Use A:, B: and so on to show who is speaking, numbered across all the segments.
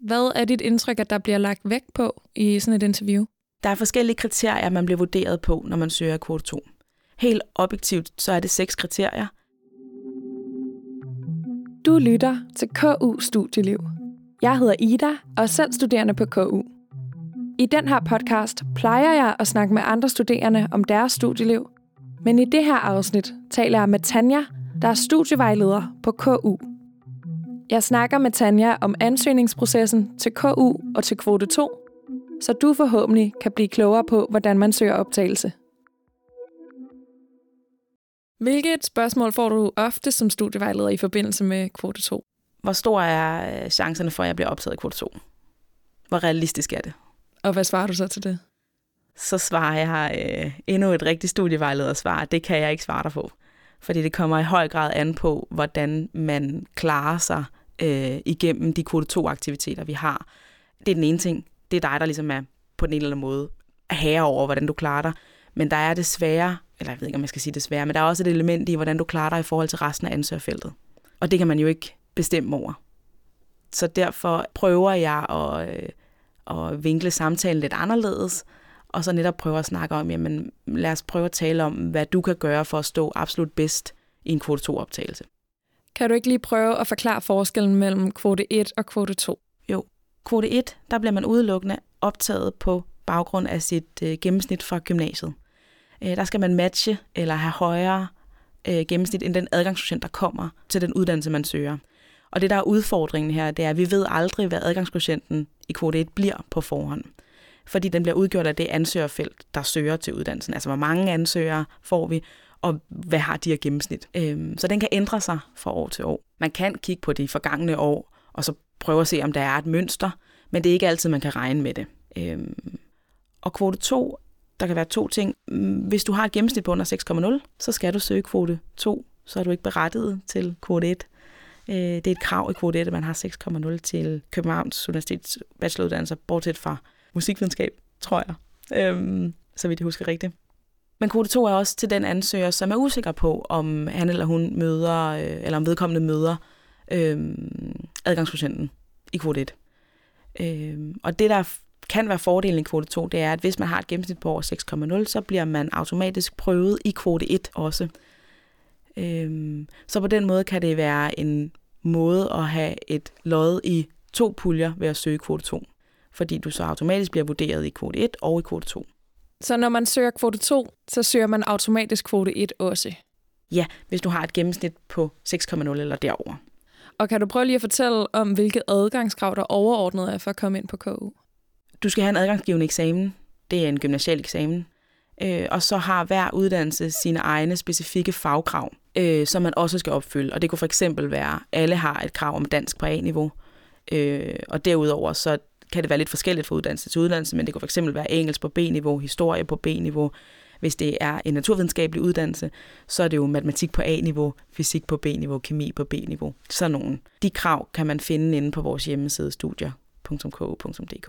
A: Hvad er dit indtryk, at der bliver lagt vægt på i sådan et interview?
B: Der er forskellige kriterier, man bliver vurderet på, når man søger kvote 2. Helt objektivt, så er det seks kriterier.
A: Du lytter til KU Studieliv. Jeg hedder Ida og er selv studerende på KU. I den her podcast plejer jeg at snakke med andre studerende om deres studieliv, men i det her afsnit taler jeg med Tanja, der er studievejleder på KU. Jeg snakker med Tanja om ansøgningsprocessen til KU og til kvote 2, så du forhåbentlig kan blive klogere på, hvordan man søger optagelse. Hvilket spørgsmål får du ofte som studievejleder i forbindelse med kvote 2?
B: Hvor stor er øh, chancerne for, at jeg bliver optaget i kvote 2? Hvor realistisk er det?
A: Og hvad svarer du så til det?
B: Så svarer jeg øh, endnu et rigtigt studievejledersvar. Det kan jeg ikke svare dig på. Fordi det kommer i høj grad an på, hvordan man klarer sig øh, igennem de kvote 2-aktiviteter, vi har. Det er den ene ting. Det er dig, der ligesom er på den ene eller anden måde herre over, hvordan du klarer dig. Men der er desværre, eller jeg ved ikke, om jeg skal sige desværre, men der er også et element i, hvordan du klarer dig i forhold til resten af ansøgerfeltet. Og det kan man jo ikke bestemme over. Så derfor prøver jeg at, øh, at vinkle samtalen lidt anderledes, og så netop prøve at snakke om, jamen lad os prøve at tale om, hvad du kan gøre for at stå absolut bedst i en kvote 2-optagelse.
A: Kan du ikke lige prøve at forklare forskellen mellem kvote 1 og kvote 2?
B: Jo, kvote 1, der bliver man udelukkende optaget på baggrund af sit øh, gennemsnit fra gymnasiet. Øh, der skal man matche eller have højere øh, gennemsnit end den adgangsprocent, der kommer til den uddannelse, man søger. Og det, der er udfordringen her, det er, at vi ved aldrig, hvad adgangsprocenten i kvote 1 bliver på forhånd. Fordi den bliver udgjort af det ansøgerfelt, der søger til uddannelsen. Altså, hvor mange ansøgere får vi, og hvad har de af gennemsnit. Øhm, så den kan ændre sig fra år til år. Man kan kigge på de forgangne år, og så prøve at se, om der er et mønster, men det er ikke altid, man kan regne med det. Øhm, og kvote 2, der kan være to ting. Mm, hvis du har et gennemsnit på under 6,0, så skal du søge kvote 2, så er du ikke berettiget til kvote 1. Øh, det er et krav i kvote 1, at man har 6,0 til Københavns Universitets bacheloruddannelse, bortset fra musikvidenskab, tror jeg, øhm, så vidt jeg husker rigtigt. Men kvote 2 er også til den ansøger, som er usikker på, om han eller hun møder, øh, eller om vedkommende møder øh, adgangsprocenten i kvote 1. Øh, og det, der kan være fordelen i kvote 2, det er, at hvis man har et gennemsnit på over 6,0, så bliver man automatisk prøvet i kvote 1 også. Øhm, så på den måde kan det være en måde at have et lod i to puljer ved at søge kvote 2. Fordi du så automatisk bliver vurderet i kvote 1 og i kvote 2.
A: Så når man søger kvote 2, så søger man automatisk kvote 1 også?
B: Ja, hvis du har et gennemsnit på 6,0 eller derover.
A: Og kan du prøve lige at fortælle om, hvilke adgangskrav, der overordnet er for at komme ind på KU?
B: Du skal have en adgangsgivende eksamen. Det er en gymnasial eksamen. Øh, og så har hver uddannelse sine egne specifikke fagkrav, øh, som man også skal opfylde. Og det kunne for eksempel være, at alle har et krav om dansk på A-niveau. Øh, og derudover så kan det være lidt forskelligt fra uddannelse til uddannelse, men det kan fx være engelsk på B-niveau, historie på B-niveau. Hvis det er en naturvidenskabelig uddannelse, så er det jo matematik på A-niveau, fysik på B-niveau, kemi på B-niveau. Sådan nogle. De krav kan man finde inde på vores hjemmeside studier.ku.dk.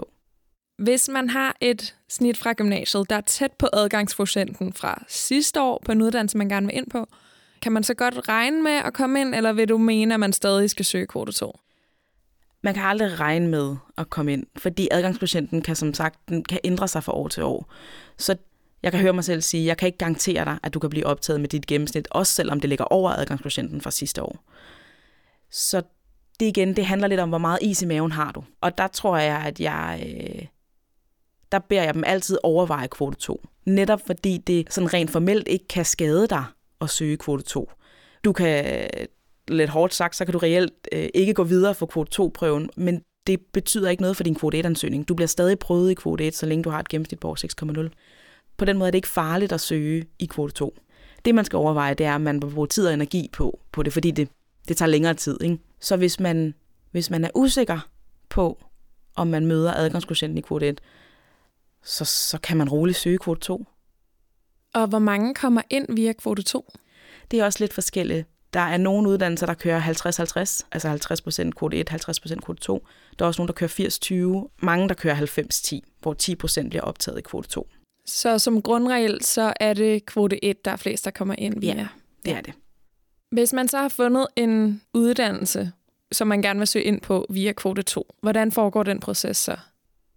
A: Hvis man har et snit fra gymnasiet, der er tæt på adgangsprocenten fra sidste år på en uddannelse, man gerne vil ind på, kan man så godt regne med at komme ind, eller vil du mene, at man stadig skal søge kvote 2?
B: Man kan aldrig regne med at komme ind, fordi adgangsprocenten kan som sagt den kan ændre sig fra år til år. Så jeg kan høre mig selv sige, jeg kan ikke garantere dig, at du kan blive optaget med dit gennemsnit, også selvom det ligger over adgangsprocenten fra sidste år. Så det igen, det handler lidt om, hvor meget is i maven har du. Og der tror jeg, at jeg... Øh, der beder jeg dem altid overveje kvote 2. Netop fordi det sådan rent formelt ikke kan skade dig at søge kvote 2. Du kan lidt hårdt sagt, så kan du reelt øh, ikke gå videre for kvote 2-prøven, men det betyder ikke noget for din kvote 1-ansøgning. Du bliver stadig prøvet i kvote 1, så længe du har et gennemsnit på 6,0. På den måde er det ikke farligt at søge i kvote 2. Det, man skal overveje, det er, at man må bruge tid og energi på, på det, fordi det, det tager længere tid. Ikke? Så hvis man, hvis man er usikker på, om man møder adgangsprocenten i kvote 1, så, så kan man roligt søge kvote 2.
A: Og hvor mange kommer ind via kvote 2?
B: Det er også lidt forskelligt. Der er nogle uddannelser, der kører 50-50, altså 50% kvote 1, 50% kvote 2. Der er også nogle, der kører 80-20, mange, der kører 90-10, hvor 10% bliver optaget i kvote 2.
A: Så som grundregel, så er det kvote 1, der er flest, der kommer ind via?
B: Ja, det er det.
A: Hvis man så har fundet en uddannelse, som man gerne vil søge ind på via kvote 2. Hvordan foregår den proces så?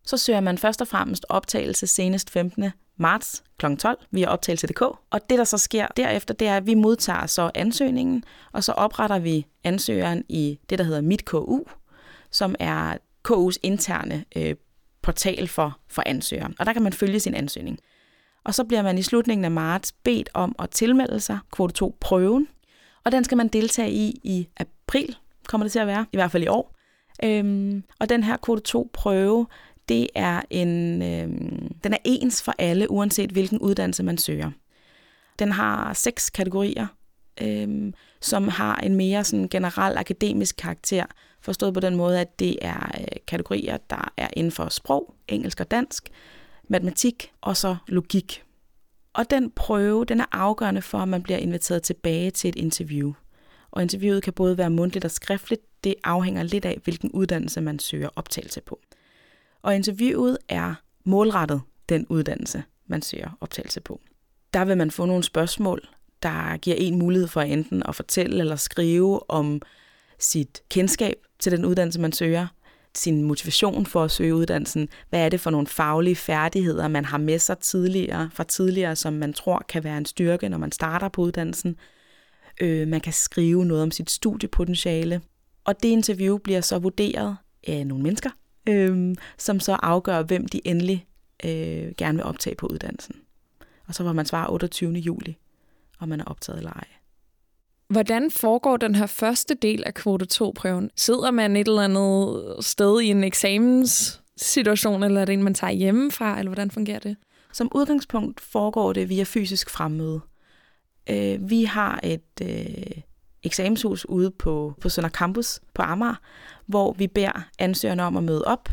B: Så søger man først og fremmest optagelse senest 15 marts kl. 12 via optagelse.dk. Og det, der så sker derefter, det er, at vi modtager så ansøgningen, og så opretter vi ansøgeren i det, der hedder Mit KU, som er KU's interne øh, portal for, for ansøgere. Og der kan man følge sin ansøgning. Og så bliver man i slutningen af marts bedt om at tilmelde sig kvote 2 prøven. Og den skal man deltage i i april, kommer det til at være, i hvert fald i år. Øhm, og den her kvote 2 prøve, det er en, øh, den er ens for alle, uanset hvilken uddannelse man søger. Den har seks kategorier, øh, som har en mere sådan generel akademisk karakter, forstået på den måde, at det er øh, kategorier, der er inden for sprog, engelsk og dansk, matematik og så logik. Og den prøve, den er afgørende for, at man bliver inviteret tilbage til et interview. Og interviewet kan både være mundtligt og skriftligt. Det afhænger lidt af, hvilken uddannelse man søger optagelse på. Og interviewet er målrettet den uddannelse, man søger optagelse på. Der vil man få nogle spørgsmål, der giver en mulighed for enten at fortælle eller skrive om sit kendskab til den uddannelse, man søger, sin motivation for at søge uddannelsen. Hvad er det for nogle faglige færdigheder, man har med sig tidligere, fra tidligere, som man tror kan være en styrke, når man starter på uddannelsen. Øh, man kan skrive noget om sit studiepotentiale. Og det interview bliver så vurderet af nogle mennesker, øh, som så afgør, hvem de endelig øh, gerne vil optage på uddannelsen. Og så var man svare 28. juli, om man er optaget eller ej.
A: Hvordan foregår den her første del af kvote 2-prøven? Sidder man et eller andet sted i en eksamenssituation, eller er det en, man tager hjemmefra, eller hvordan fungerer det?
B: Som udgangspunkt foregår det via fysisk fremmøde. Øh, vi har et øh, eksamenshus ude på, på Sønder Campus på Amager, hvor vi beder ansøgerne om at møde op.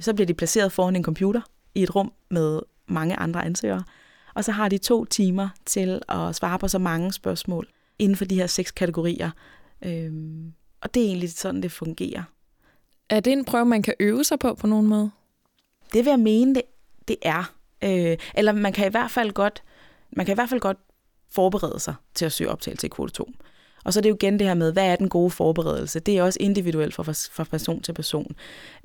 B: Så bliver de placeret foran en computer i et rum med mange andre ansøgere. Og så har de to timer til at svare på så mange spørgsmål inden for de her seks kategorier. Øhm, og det er egentlig sådan, det fungerer.
A: Er det en prøve, man kan øve sig på på nogen måde?
B: Det vil jeg mene, det, det er. Øh, eller man kan i hvert fald godt, man kan i hvert fald godt forberede sig til at søge optagelse i kvote 2. Og så er det jo igen det her med, hvad er den gode forberedelse? Det er også individuelt fra, fra person til person.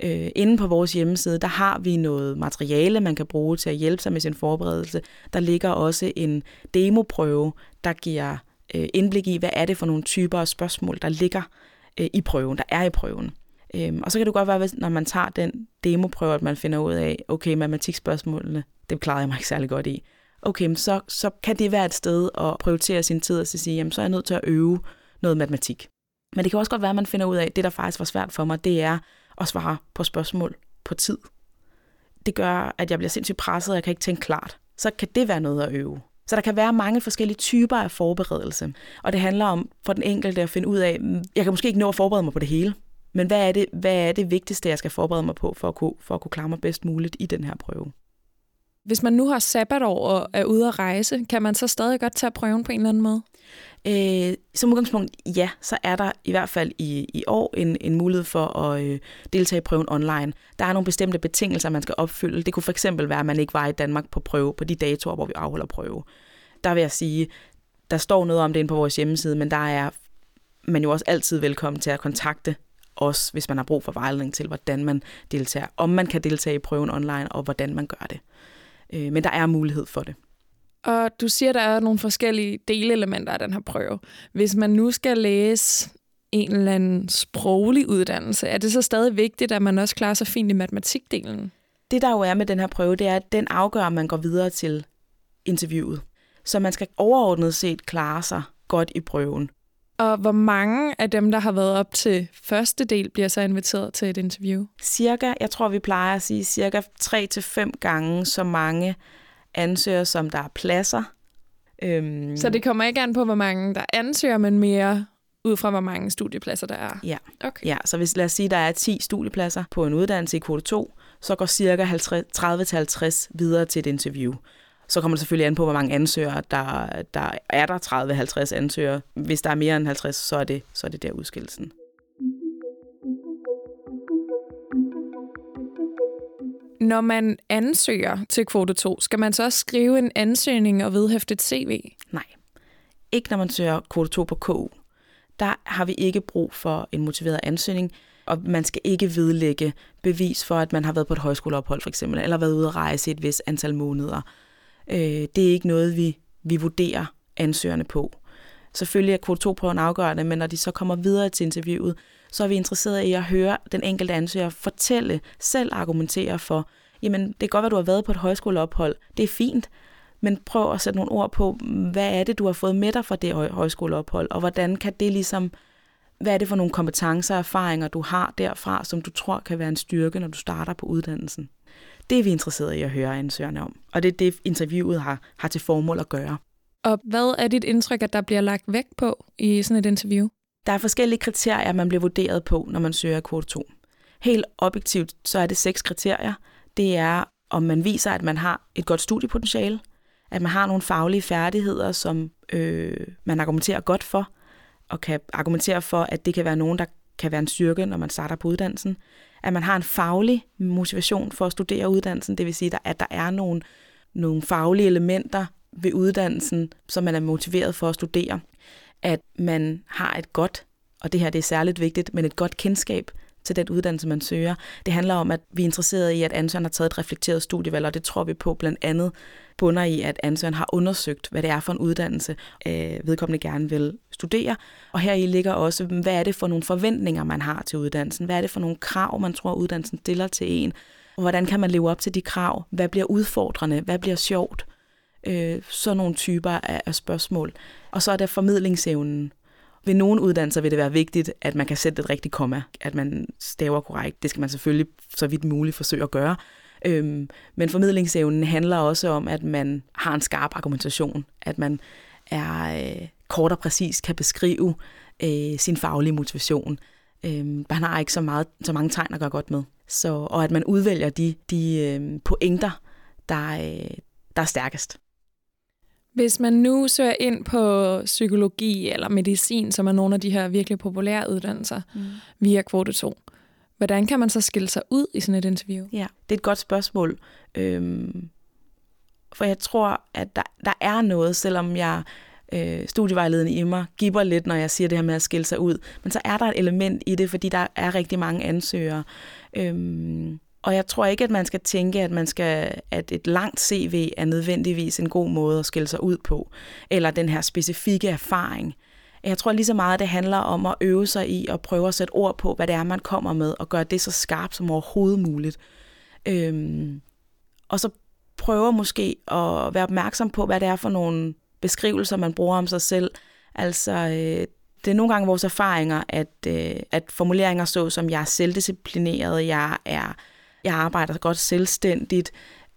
B: Øh, inde på vores hjemmeside, der har vi noget materiale, man kan bruge til at hjælpe sig med sin forberedelse. Der ligger også en demoprøve, der giver øh, indblik i, hvad er det for nogle typer af spørgsmål, der ligger øh, i prøven, der er i prøven. Øhm, og så kan det godt være, når man tager den demoprøve, at man finder ud af, okay, matematikspørgsmålene, det klarede jeg mig ikke særlig godt i. Okay, så, så kan det være et sted at prioritere sin tid og så sige, jamen så er jeg nødt til at øve noget matematik. Men det kan også godt være, at man finder ud af, at det, der faktisk var svært for mig, det er at svare på spørgsmål på tid. Det gør, at jeg bliver sindssygt presset, og jeg kan ikke tænke klart. Så kan det være noget at øve. Så der kan være mange forskellige typer af forberedelse. Og det handler om for den enkelte at finde ud af, mm, jeg kan måske ikke nå at forberede mig på det hele, men hvad er det, hvad er det vigtigste, jeg skal forberede mig på, for at, kunne, for at kunne klare mig bedst muligt i den her prøve?
A: Hvis man nu har sabbatår og er ude at rejse, kan man så stadig godt tage prøven på en eller anden måde?
B: Øh, som udgangspunkt, ja, så er der i hvert fald i, i år en, en mulighed for at øh, deltage i prøven online. Der er nogle bestemte betingelser, man skal opfylde. Det kunne for eksempel være, at man ikke var i Danmark på prøve på de datoer, hvor vi afholder prøve. Der vil jeg sige, der står noget om det inde på vores hjemmeside, men der er man jo også altid velkommen til at kontakte os, hvis man har brug for vejledning til, hvordan man deltager, om man kan deltage i prøven online, og hvordan man gør det. Øh, men der er mulighed for det.
A: Og du siger, der er nogle forskellige delelementer af den her prøve. Hvis man nu skal læse en eller anden sproglig uddannelse, er det så stadig vigtigt, at man også klarer sig fint i matematikdelen?
B: Det, der jo er med den her prøve, det er, at den afgør, at man går videre til interviewet. Så man skal overordnet set klare sig godt i prøven.
A: Og hvor mange af dem, der har været op til første del, bliver så inviteret til et interview?
B: Cirka, jeg tror, vi plejer at sige cirka 3-5 gange så mange ansøger, som der er pladser.
A: Øhm. Så det kommer ikke an på, hvor mange der ansøger, men mere ud fra, hvor mange studiepladser der er?
B: Ja. Okay. ja, så hvis lad os sige, der er 10 studiepladser på en uddannelse i kvote 2, så går cirka 30-50 videre til et interview. Så kommer det selvfølgelig an på, hvor mange ansøgere, der, der er der 30-50 ansøgere. Hvis der er mere end 50, så er det, så er det der udskillelsen.
A: Når man ansøger til kvote 2, skal man så også skrive en ansøgning og vedhæfte et CV?
B: Nej, ikke når man søger kvote 2 på KU. der har vi ikke brug for en motiveret ansøgning, og man skal ikke vedlægge bevis for, at man har været på et højskoleophold for eksempel, eller været ude at rejse et vis antal måneder. Øh, det er ikke noget, vi, vi vurderer ansøgerne på. Selvfølgelig er kvote 2-prøven afgørende, men når de så kommer videre til interviewet, så er vi interesserede i at høre den enkelte ansøger fortælle, selv argumentere for, jamen det kan godt være, du har været på et højskoleophold, det er fint, men prøv at sætte nogle ord på, hvad er det, du har fået med dig fra det højskoleophold, og hvordan kan det ligesom, hvad er det for nogle kompetencer og erfaringer, du har derfra, som du tror kan være en styrke, når du starter på uddannelsen. Det er vi interesserede i at høre ansøgerne om, og det er det, interviewet har, har til formål at gøre.
A: Og hvad er dit indtryk, at der bliver lagt vægt på i sådan et interview?
B: Der er forskellige kriterier, man bliver vurderet på, når man søger kvote 2. Helt objektivt, så er det seks kriterier. Det er, om man viser, at man har et godt studiepotentiale, at man har nogle faglige færdigheder, som øh, man argumenterer godt for, og kan argumentere for, at det kan være nogen, der kan være en styrke, når man starter på uddannelsen. At man har en faglig motivation for at studere uddannelsen, det vil sige, at der er nogle, nogle faglige elementer ved uddannelsen, som man er motiveret for at studere. At man har et godt, og det her det er særligt vigtigt, men et godt kendskab til den uddannelse, man søger. Det handler om, at vi er interesserede i, at ansøgeren har taget et reflekteret studievalg, og det tror vi på blandt andet bunder i, at ansøgeren har undersøgt, hvad det er for en uddannelse, øh, vedkommende gerne vil studere. Og her i ligger også, hvad er det for nogle forventninger, man har til uddannelsen? Hvad er det for nogle krav, man tror, uddannelsen stiller til en? Og hvordan kan man leve op til de krav? Hvad bliver udfordrende? Hvad bliver sjovt? Øh, sådan nogle typer af, af spørgsmål. Og så er der formidlingsevnen. Ved nogle uddannelser vil det være vigtigt, at man kan sætte et rigtigt komma, at man staver korrekt. Det skal man selvfølgelig så vidt muligt forsøge at gøre. Øhm, men formidlingsevnen handler også om, at man har en skarp argumentation, at man er øh, kort og præcis kan beskrive øh, sin faglige motivation. Øhm, man har ikke så, meget, så mange tegn at gøre godt med. Så, og at man udvælger de, de øh, pointer, der, øh, der er stærkest.
A: Hvis man nu søger ind på psykologi eller medicin, som er nogle af de her virkelig populære uddannelser, mm. via kvote 2, hvordan kan man så skille sig ud i sådan et interview?
B: Ja, det er et godt spørgsmål. Øhm, for jeg tror, at der, der er noget, selvom jeg øh, studievejledende i mig giver lidt, når jeg siger det her med at skille sig ud. Men så er der et element i det, fordi der er rigtig mange ansøgere. Øhm, og jeg tror ikke, at man skal tænke, at man skal, at et langt CV er nødvendigvis en god måde at skille sig ud på, eller den her specifikke erfaring. Jeg tror lige så meget, at det handler om at øve sig i at prøve at sætte ord på, hvad det er, man kommer med, og gøre det så skarpt som overhovedet muligt. Øhm, og så prøve måske at være opmærksom på, hvad det er for nogle beskrivelser, man bruger om sig selv. Altså, øh, det er nogle gange vores erfaringer, at, øh, at formuleringer så som, jeg er selvdisciplineret, jeg er jeg arbejder godt selvstændigt,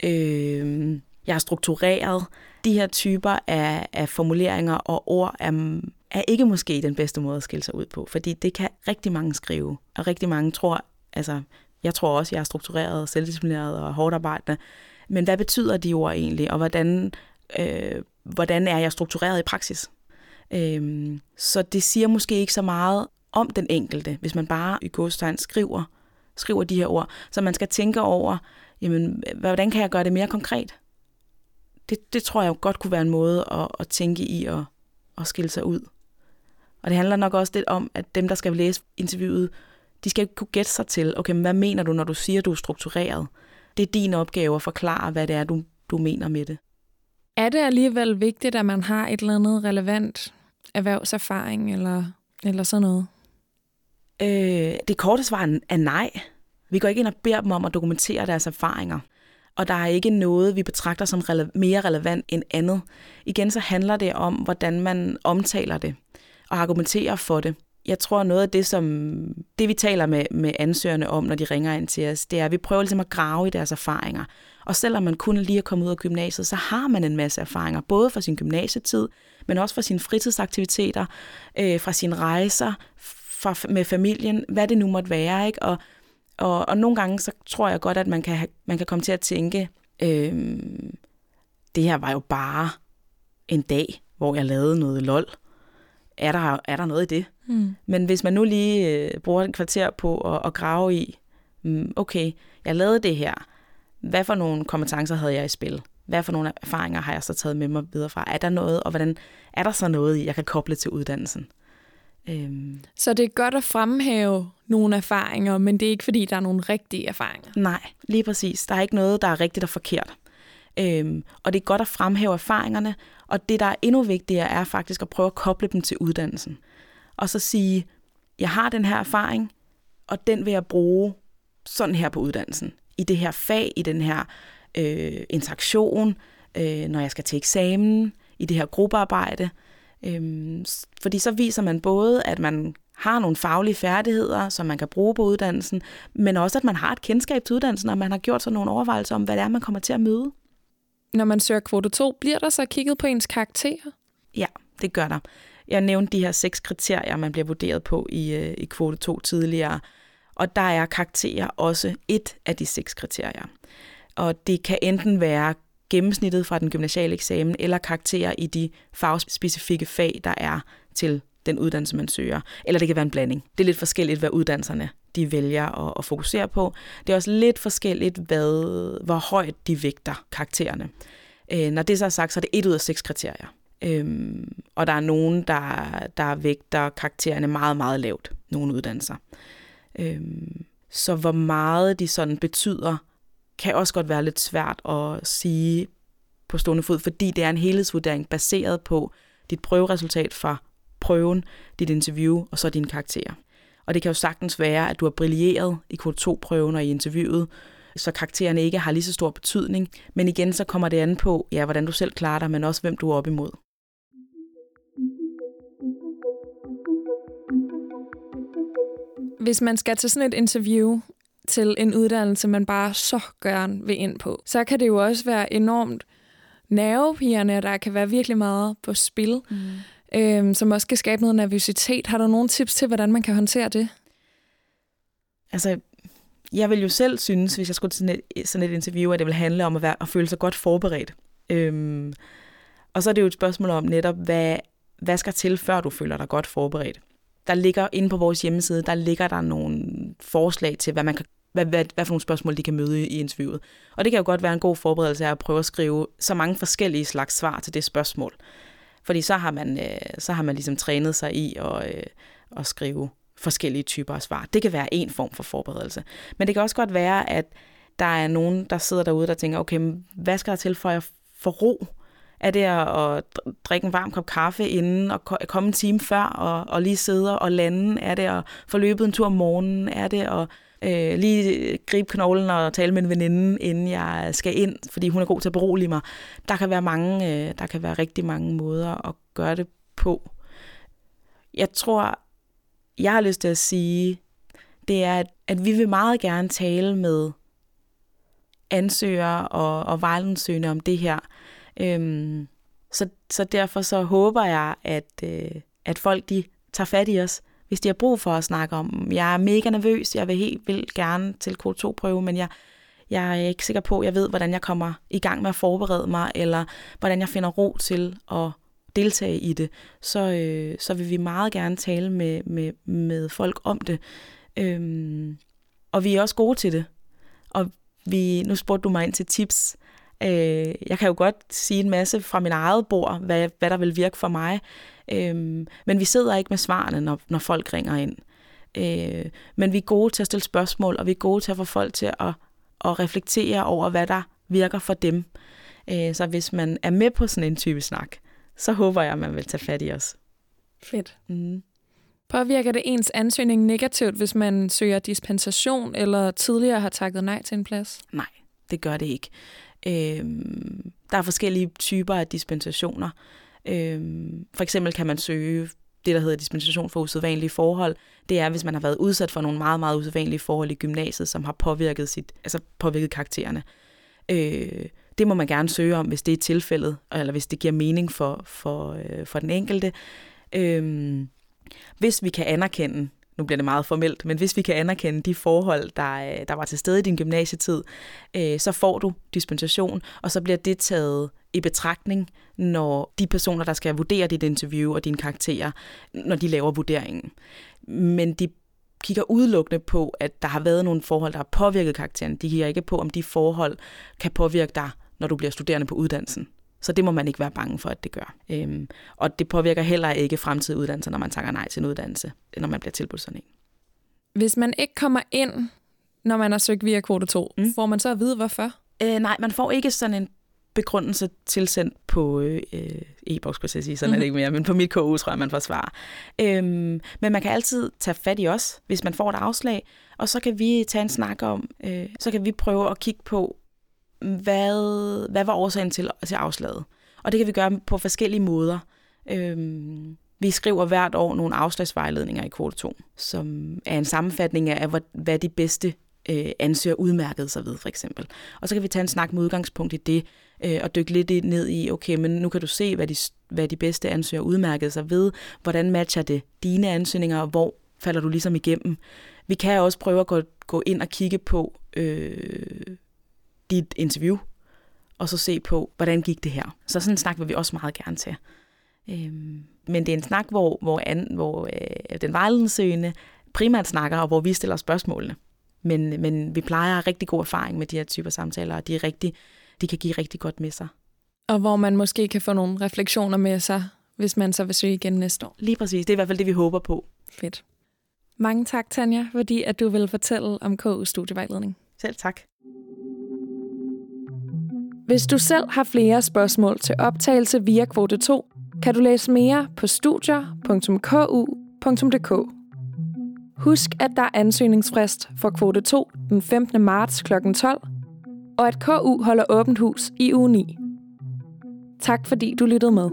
B: øh, jeg er struktureret. De her typer af, af formuleringer og ord er, er ikke måske den bedste måde at skille sig ud på, fordi det kan rigtig mange skrive, og rigtig mange tror, altså jeg tror også, jeg er struktureret, selvdisciplineret og hårdt arbejdende, men hvad betyder de ord egentlig, og hvordan, øh, hvordan er jeg struktureret i praksis? Øh, så det siger måske ikke så meget om den enkelte, hvis man bare i godstegn skriver skriver de her ord. Så man skal tænke over, jamen, hvordan kan jeg gøre det mere konkret? Det, det tror jeg godt kunne være en måde at, at tænke i og at skille sig ud. Og det handler nok også lidt om, at dem, der skal læse interviewet, de skal kunne gætte sig til, okay, men hvad mener du, når du siger, du er struktureret? Det er din opgave at forklare, hvad det er, du, du mener med det.
A: Er det alligevel vigtigt, at man har et eller andet relevant erhvervserfaring eller, eller sådan noget?
B: Øh, det korte svar er nej. Vi går ikke ind og beder dem om at dokumentere deres erfaringer. Og der er ikke noget, vi betragter som rele- mere relevant end andet. Igen så handler det om, hvordan man omtaler det og argumenterer for det. Jeg tror, noget af det, som det vi taler med, med ansøgerne om, når de ringer ind til os, det er, at vi prøver ligesom at grave i deres erfaringer. Og selvom man kun lige er kommet ud af gymnasiet, så har man en masse erfaringer, både fra sin gymnasietid, men også fra sine fritidsaktiviteter, øh, fra sine rejser, fra, med familien, hvad det nu måtte være. Ikke? Og, og, og nogle gange, så tror jeg godt, at man kan, man kan komme til at tænke, øh, det her var jo bare en dag, hvor jeg lavede noget lol. Er der, er der noget i det? Mm. Men hvis man nu lige øh, bruger et kvarter på at, at grave i, mm, okay, jeg lavede det her. Hvad for nogle kompetencer havde jeg i spil? Hvad for nogle erfaringer har jeg så taget med mig videre fra? Er der noget, og hvordan er der så noget, jeg kan koble til uddannelsen? Øhm,
A: Så det er godt at fremhæve nogle erfaringer, men det er ikke fordi, der er nogle rigtige erfaringer.
B: nej, lige præcis. Der er ikke noget, der er rigtigt og forkert. Øhm, og det er godt at fremhæve erfaringerne, og det, der er endnu vigtigere, er faktisk at prøve at koble dem til uddannelsen. Og så sige, jeg har den her erfaring, og den vil jeg bruge sådan her på uddannelsen. I det her fag, i den her øh, interaktion, øh, når jeg skal til eksamen, i det her gruppearbejde. Øhm, fordi så viser man både, at man har nogle faglige færdigheder, som man kan bruge på uddannelsen, men også, at man har et kendskab til uddannelsen, og man har gjort sig nogle overvejelser om, hvad det er, man kommer til at møde.
A: Når man søger kvote 2, bliver der så kigget på ens karakterer?
B: Ja, det gør der. Jeg nævnte de her seks kriterier, man bliver vurderet på i, øh, i kvote 2 tidligere, og der er karakterer også et af de seks kriterier. Og det kan enten være gennemsnittet fra den gymnasiale eksamen, eller karakterer i de fagspecifikke fag, der er til den uddannelse, man søger. Eller det kan være en blanding. Det er lidt forskelligt, hvad uddannelserne de vælger at, at fokusere på. Det er også lidt forskelligt, hvad, hvor højt de vægter karaktererne. Øh, når det så er sagt, så er det et ud af seks kriterier. Øhm, og der er nogen, der, der vægter karaktererne meget, meget lavt. Nogle uddannelser. Øhm, så hvor meget de sådan betyder, kan også godt være lidt svært at sige på stående fod, fordi det er en helhedsvurdering baseret på dit prøveresultat fra prøven, dit interview og så dine karakterer. Og det kan jo sagtens være, at du har brilleret i Q2-prøven og i interviewet, så karaktererne ikke har lige så stor betydning. Men igen, så kommer det an på, ja, hvordan du selv klarer dig, men også hvem du er op imod.
A: Hvis man skal til sådan et interview til en uddannelse, man bare så gerne vil ind på, så kan det jo også være enormt nervepigerne, der kan være virkelig meget på spil, mm. øhm, som også kan skabe noget nervøsitet. Har du nogle tips til, hvordan man kan håndtere det?
B: Altså, jeg vil jo selv synes, hvis jeg skulle til sådan et, sådan et interview, at det vil handle om at, være, at føle sig godt forberedt. Øhm, og så er det jo et spørgsmål om netop, hvad, hvad skal til, før du føler dig godt forberedt. Der ligger inde på vores hjemmeside, der ligger der nogle forslag til, hvad man kan hvad, hvad, hvad for nogle spørgsmål de kan møde i interviewet. Og det kan jo godt være en god forberedelse af at prøve at skrive så mange forskellige slags svar til det spørgsmål. Fordi så har man, øh, så har man ligesom trænet sig i at, øh, at skrive forskellige typer af svar. Det kan være en form for forberedelse. Men det kan også godt være, at der er nogen, der sidder derude, der tænker, okay, hvad skal der til for at få ro? Er det at drikke en varm kop kaffe inden og komme en time før og, og lige sidde og lande? Er det at få løbet en tur om morgenen? Er det at øh, lige gribe knoglen og tale med en veninde, inden jeg skal ind, fordi hun er god til at berolige mig? Der kan være, mange, øh, der kan være rigtig mange måder at gøre det på. Jeg tror, jeg har lyst til at sige, det er, at, at vi vil meget gerne tale med ansøgere og, og vejledningssøgende om det her. Øhm, så, så derfor så håber jeg, at, øh, at folk de tager fat i os, hvis de har brug for at snakke om. Jeg er mega nervøs, jeg vil helt vildt gerne til K2-prøve, men jeg, jeg er ikke sikker på, at jeg ved, hvordan jeg kommer i gang med at forberede mig, eller hvordan jeg finder ro til at deltage i det, så, øh, så vil vi meget gerne tale med, med, med folk om det. Øhm, og vi er også gode til det. Og vi, nu spurgte du mig ind til tips. Øh, jeg kan jo godt sige en masse fra min eget bord, hvad, hvad der vil virke for mig. Øh, men vi sidder ikke med svarene, når, når folk ringer ind. Øh, men vi er gode til at stille spørgsmål, og vi er gode til at få folk til at, at reflektere over, hvad der virker for dem. Øh, så hvis man er med på sådan en type snak, så håber jeg, at man vil tage fat i os.
A: Fedt.
B: Mm.
A: Påvirker det ens ansøgning negativt, hvis man søger dispensation eller tidligere har takket nej til en plads?
B: Nej, det gør det ikke. Øhm, der er forskellige typer af dispensationer. Øhm, for eksempel kan man søge det, der hedder dispensation for usædvanlige forhold. Det er, hvis man har været udsat for nogle meget, meget usædvanlige forhold i gymnasiet, som har påvirket, sit, altså påvirket karaktererne. Øh, det må man gerne søge om, hvis det er tilfældet, eller hvis det giver mening for, for, øh, for den enkelte. Øh, hvis vi kan anerkende, nu bliver det meget formelt, men hvis vi kan anerkende de forhold, der, øh, der var til stede i din gymnasietid, øh, så får du dispensation, og så bliver det taget i betragtning, når de personer, der skal vurdere dit interview og dine karakterer, når de laver vurderingen. Men de kigger udelukkende på, at der har været nogle forhold, der har påvirket karakteren. De kigger ikke på, om de forhold kan påvirke dig, når du bliver studerende på uddannelsen. Så det må man ikke være bange for, at det gør. Øhm, og det påvirker heller ikke fremtidige uddannelser, når man takker nej til en uddannelse, når man bliver tilbudt sådan en.
A: Hvis man ikke kommer ind, når man har søgt via kvote 2, mm. får man så at vide, hvorfor?
B: Øh, nej, man får ikke sådan en begrundelse tilsendt på øh, e-boks, skulle jeg sige, sådan mm. er det mhm. ikke mere, men på mit KU tror jeg, man får svar. Øhm, men man kan altid tage fat i os, hvis man får et afslag, og så kan vi tage en snak om, øh, så kan vi prøve at kigge på, hvad, hvad var årsagen til, til afslaget. Og det kan vi gøre på forskellige måder. Øhm, vi skriver hvert år nogle afslagsvejledninger i kvote 2, som er en sammenfatning af, hvad de bedste øh, ansøger udmærket sig ved, for eksempel. Og så kan vi tage en snak med udgangspunkt i det, øh, og dykke lidt ned i, okay, men nu kan du se, hvad de, hvad de bedste ansøger udmærket sig ved, hvordan matcher det dine ansøgninger, og hvor falder du ligesom igennem. Vi kan også prøve at gå, gå ind og kigge på øh, dit interview, og så se på, hvordan gik det her. Så sådan en snak vil vi også meget gerne til. Øhm, men det er en snak, hvor, hvor, an, hvor øh, den vejledningssøgende primært snakker, og hvor vi stiller spørgsmålene. Men, men vi plejer rigtig god erfaring med de her typer samtaler, og de, er rigtig, de kan give rigtig godt med sig.
A: Og hvor man måske kan få nogle refleksioner med sig, hvis man så vil søge igen næste år.
B: Lige præcis. Det er i hvert fald det, vi håber på.
A: Fedt. Mange tak, Tanja, fordi at du vil fortælle om KU Studievejledning.
B: Selv tak.
A: Hvis du selv har flere spørgsmål til optagelse via kvote 2, kan du læse mere på studier.ku.dk. Husk, at der er ansøgningsfrist for kvote 2 den 15. marts kl. 12, og at KU holder åbent hus i uge 9. Tak fordi du lyttede med.